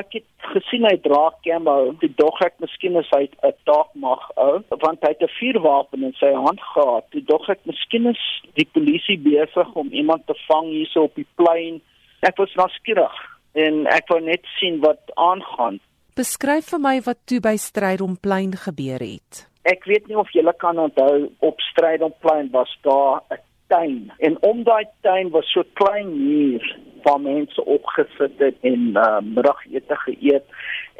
Ek het gesien hy dra camo. Die dog ek miskien is hy 'n taak mag ou, want hy het 'n vuurwapen in sy hand gehad. Die dog ek miskien is die polisie besig om iemand te vang hierso op die plein. Ek was nuuskierig en ek wou net sien wat aangaan. Beskryf vir my wat toe by Strydomplein gebeur het. Ek weet nie of julle kan onthou op Strydomplein was daar 'n tuin en om daai tuin was so klein muur waar mense opgesit het en uh, middagete geëet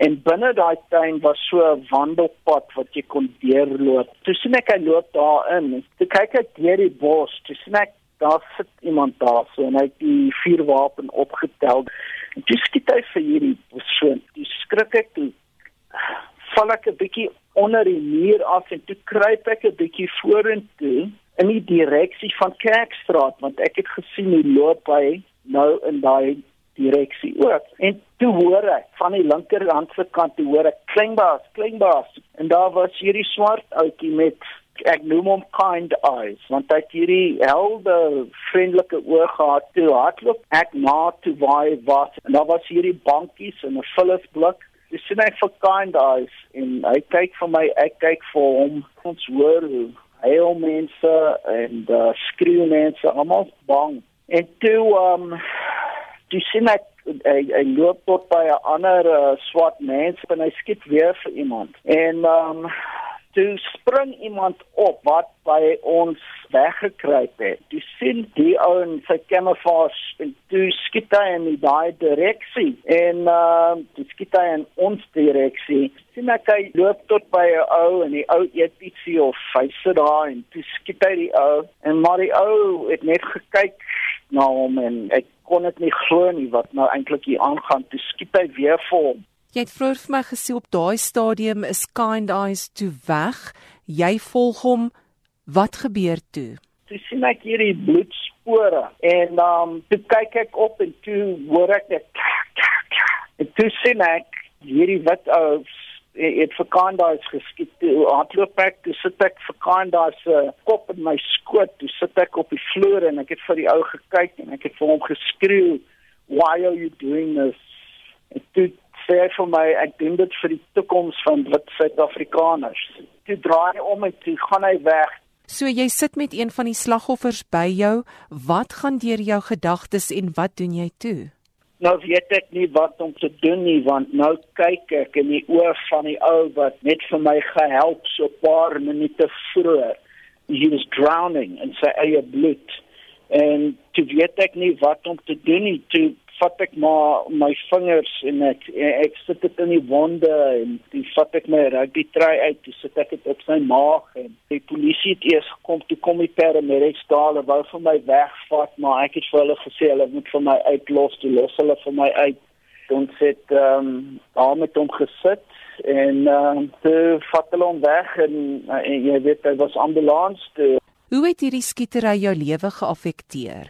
en binne daai tuin was so 'n wandelpad wat jy kon deurloop. Toe sien ek hy loop daarin. Toe kyk ek deur die bos, toe sien ek daar sit iemand daar so en hy het die vuurwapen opgetel. En toe skiet hy vir hierdie persoon. Toe skrik ek toe val ek 'n bietjie onder die muur af en toe kruip ek 'n bietjie vorentoe in die direksie van Kerkstraat want ek het gesien hoe loop hy nou in daai direksie ook. En toe hoor ek van die linkerhand se kant toe hoor ek kleinbaas, kleinbaas. En daar was hierdie swart ouetjie met ek noem hom kind eyes want hy het hierdie helde vriendelike oë gehad. Toe hardloop ek na toe waar hy was en daar was hierdie bankies en 'n Philips blik dis sien ek vir kind eyes en hy kyk vir my ek kyk vir hom. Ons hoor hoe heel mense en uh, skreeu mense almal bang En toe um toe sien ek hy, hy loop tot by 'n ander uh, swart mens en hy skiet weer vir iemand. En um toe spring iemand op wat by ons weggekruip het. Jy sien die ou in sy camouflage en toe skiet hy in daai direksie en ehm uh, toe skiet hy in ons direksie. Sien ek hy loop tot by 'n ou en die ou eet ietsie of hy sit daar en toe skiet hy die ou en maar die ou het net gekyk na hom en ek kon dit nie glo nie wat nou eintlik hier aangaan. Toe skiet hy weer vir hom. Jy het vroeër vir my gesê op daai stadium is Kind Eyes toe weg. Jy volg hom. Wat gebeur toe? Toe sien ek hierdie bloedspore en dan um, toe kyk ek op en toe hoor ek dit. En toe sien ek hierdie wit ou het vir Kind Eyes geskiet. Toe hardloop ek, toe sit ek vir Kind Eyes se kop in my skoot. Toe sit ek op die vloer en ek het vir die ou gekyk en ek het vir hom geskreeu, "Why are you doing this?" En toe sê hy vir my ek doen dit vir die toekoms van wit Suid-Afrikaners. Toe draai hy om en toe gaan hy weg. So jy sit met een van die slagoffers by jou. Wat gaan deur jou gedagtes en wat doen jy toe? Nou weet ek nie wat om te doen nie want nou kyk ek in die oë van die ou wat net vir my gehelp so 'n paar minute vroeër. He was drowning in sy eie bloed. En toe weet ek nie wat om te doen nie. Toe vat ek maar my vingers en ek ek sit dit in die wonde en dis vat ek my rugby trui uit dis sit ek dit op sy maag en die polisie het eers gekom toe kom die paramedics daar hulle wou vir my wegvat maar ek het vir hulle gesê hulle moet vir my uitlos toe los hulle vir my uit ons het ehm um, daar met hom gesit en ehm uh, toe vat hulle hom weg en, en jy weet hy was ambulans toe Hoe het hierdie skietery jou lewe geaffekteer?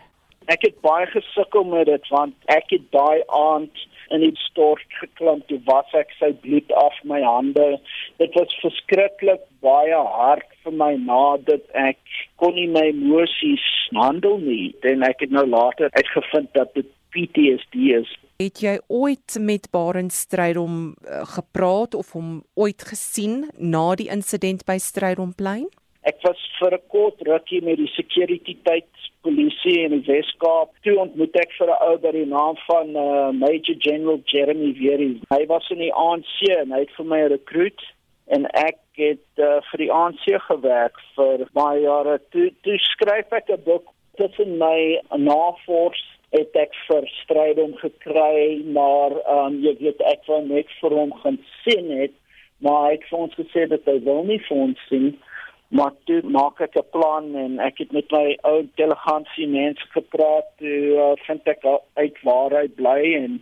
Ek het baie gesukkel met dit want ek het daai aand in die stort geklim toe was ek sy bloed af my hande. Dit was verskriklik baie hard vir my nadat ek kon nie my emosies handel nie. En ek het nou later uitgevind dat dit PTSD is. Het jy ooit met Barend Strydom uh, gepraat of hom ooit gesien na die insident by Strydomplein? Ek was vir 'n kort rukkie met die security tyd polisie in die Weskaap. Toe ontmoet ek vir 'n ou by die naam van uh, Major General Jeremy Vieri. Hy was in die ANC en hy het vir my rekruut en ek het uh, vir die ANC gewerk vir baie jare. Toe, toe skryf ek 'n boek tussen my navors het ek vir stryd om gekry maar um, jy weet ek wou net vir hom gaan sien het maar ek het vir ons gesê dat hy wil nie vir ons sien maar toe maak ek 'n plan en ek het met my ou delegasie mense gepraat. Toe uh, vind ek uit waar hy bly en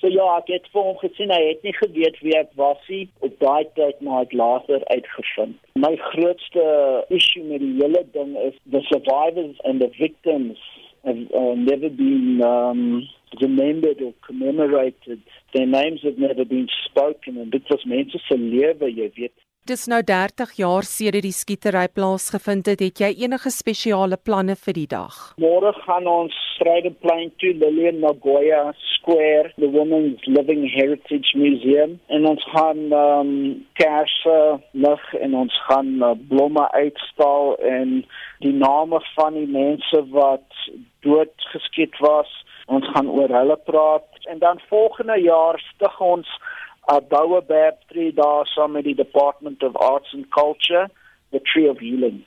so ja ek het vir hom gesien hy het nie geweet wie ek was nie. Op daai tyd maar het later uitgevind. My grootste issue met die hele ding is the survivors and the victims have uh, never been um remembered or commemorated. Their names have never been spoken and dit was mense se lewe jy weet Dis nou 30 jaar sedert die skietery plaasgevind het. Het jy enige spesiale planne vir die dag? Môre gaan ons Strydenplein toe, Lillian Nagoya Square, the Women's Living Heritage Museum en ons gaan um kersse lig en ons gaan uh, blomme uitstal en die name van die mense wat dood geskiet was. Ons gaan oor hulle praat en dan volgende jaar stig ons 'n Bouwerberg 3 dae saam met die Department of Arts and Culture, the Tree of Healing.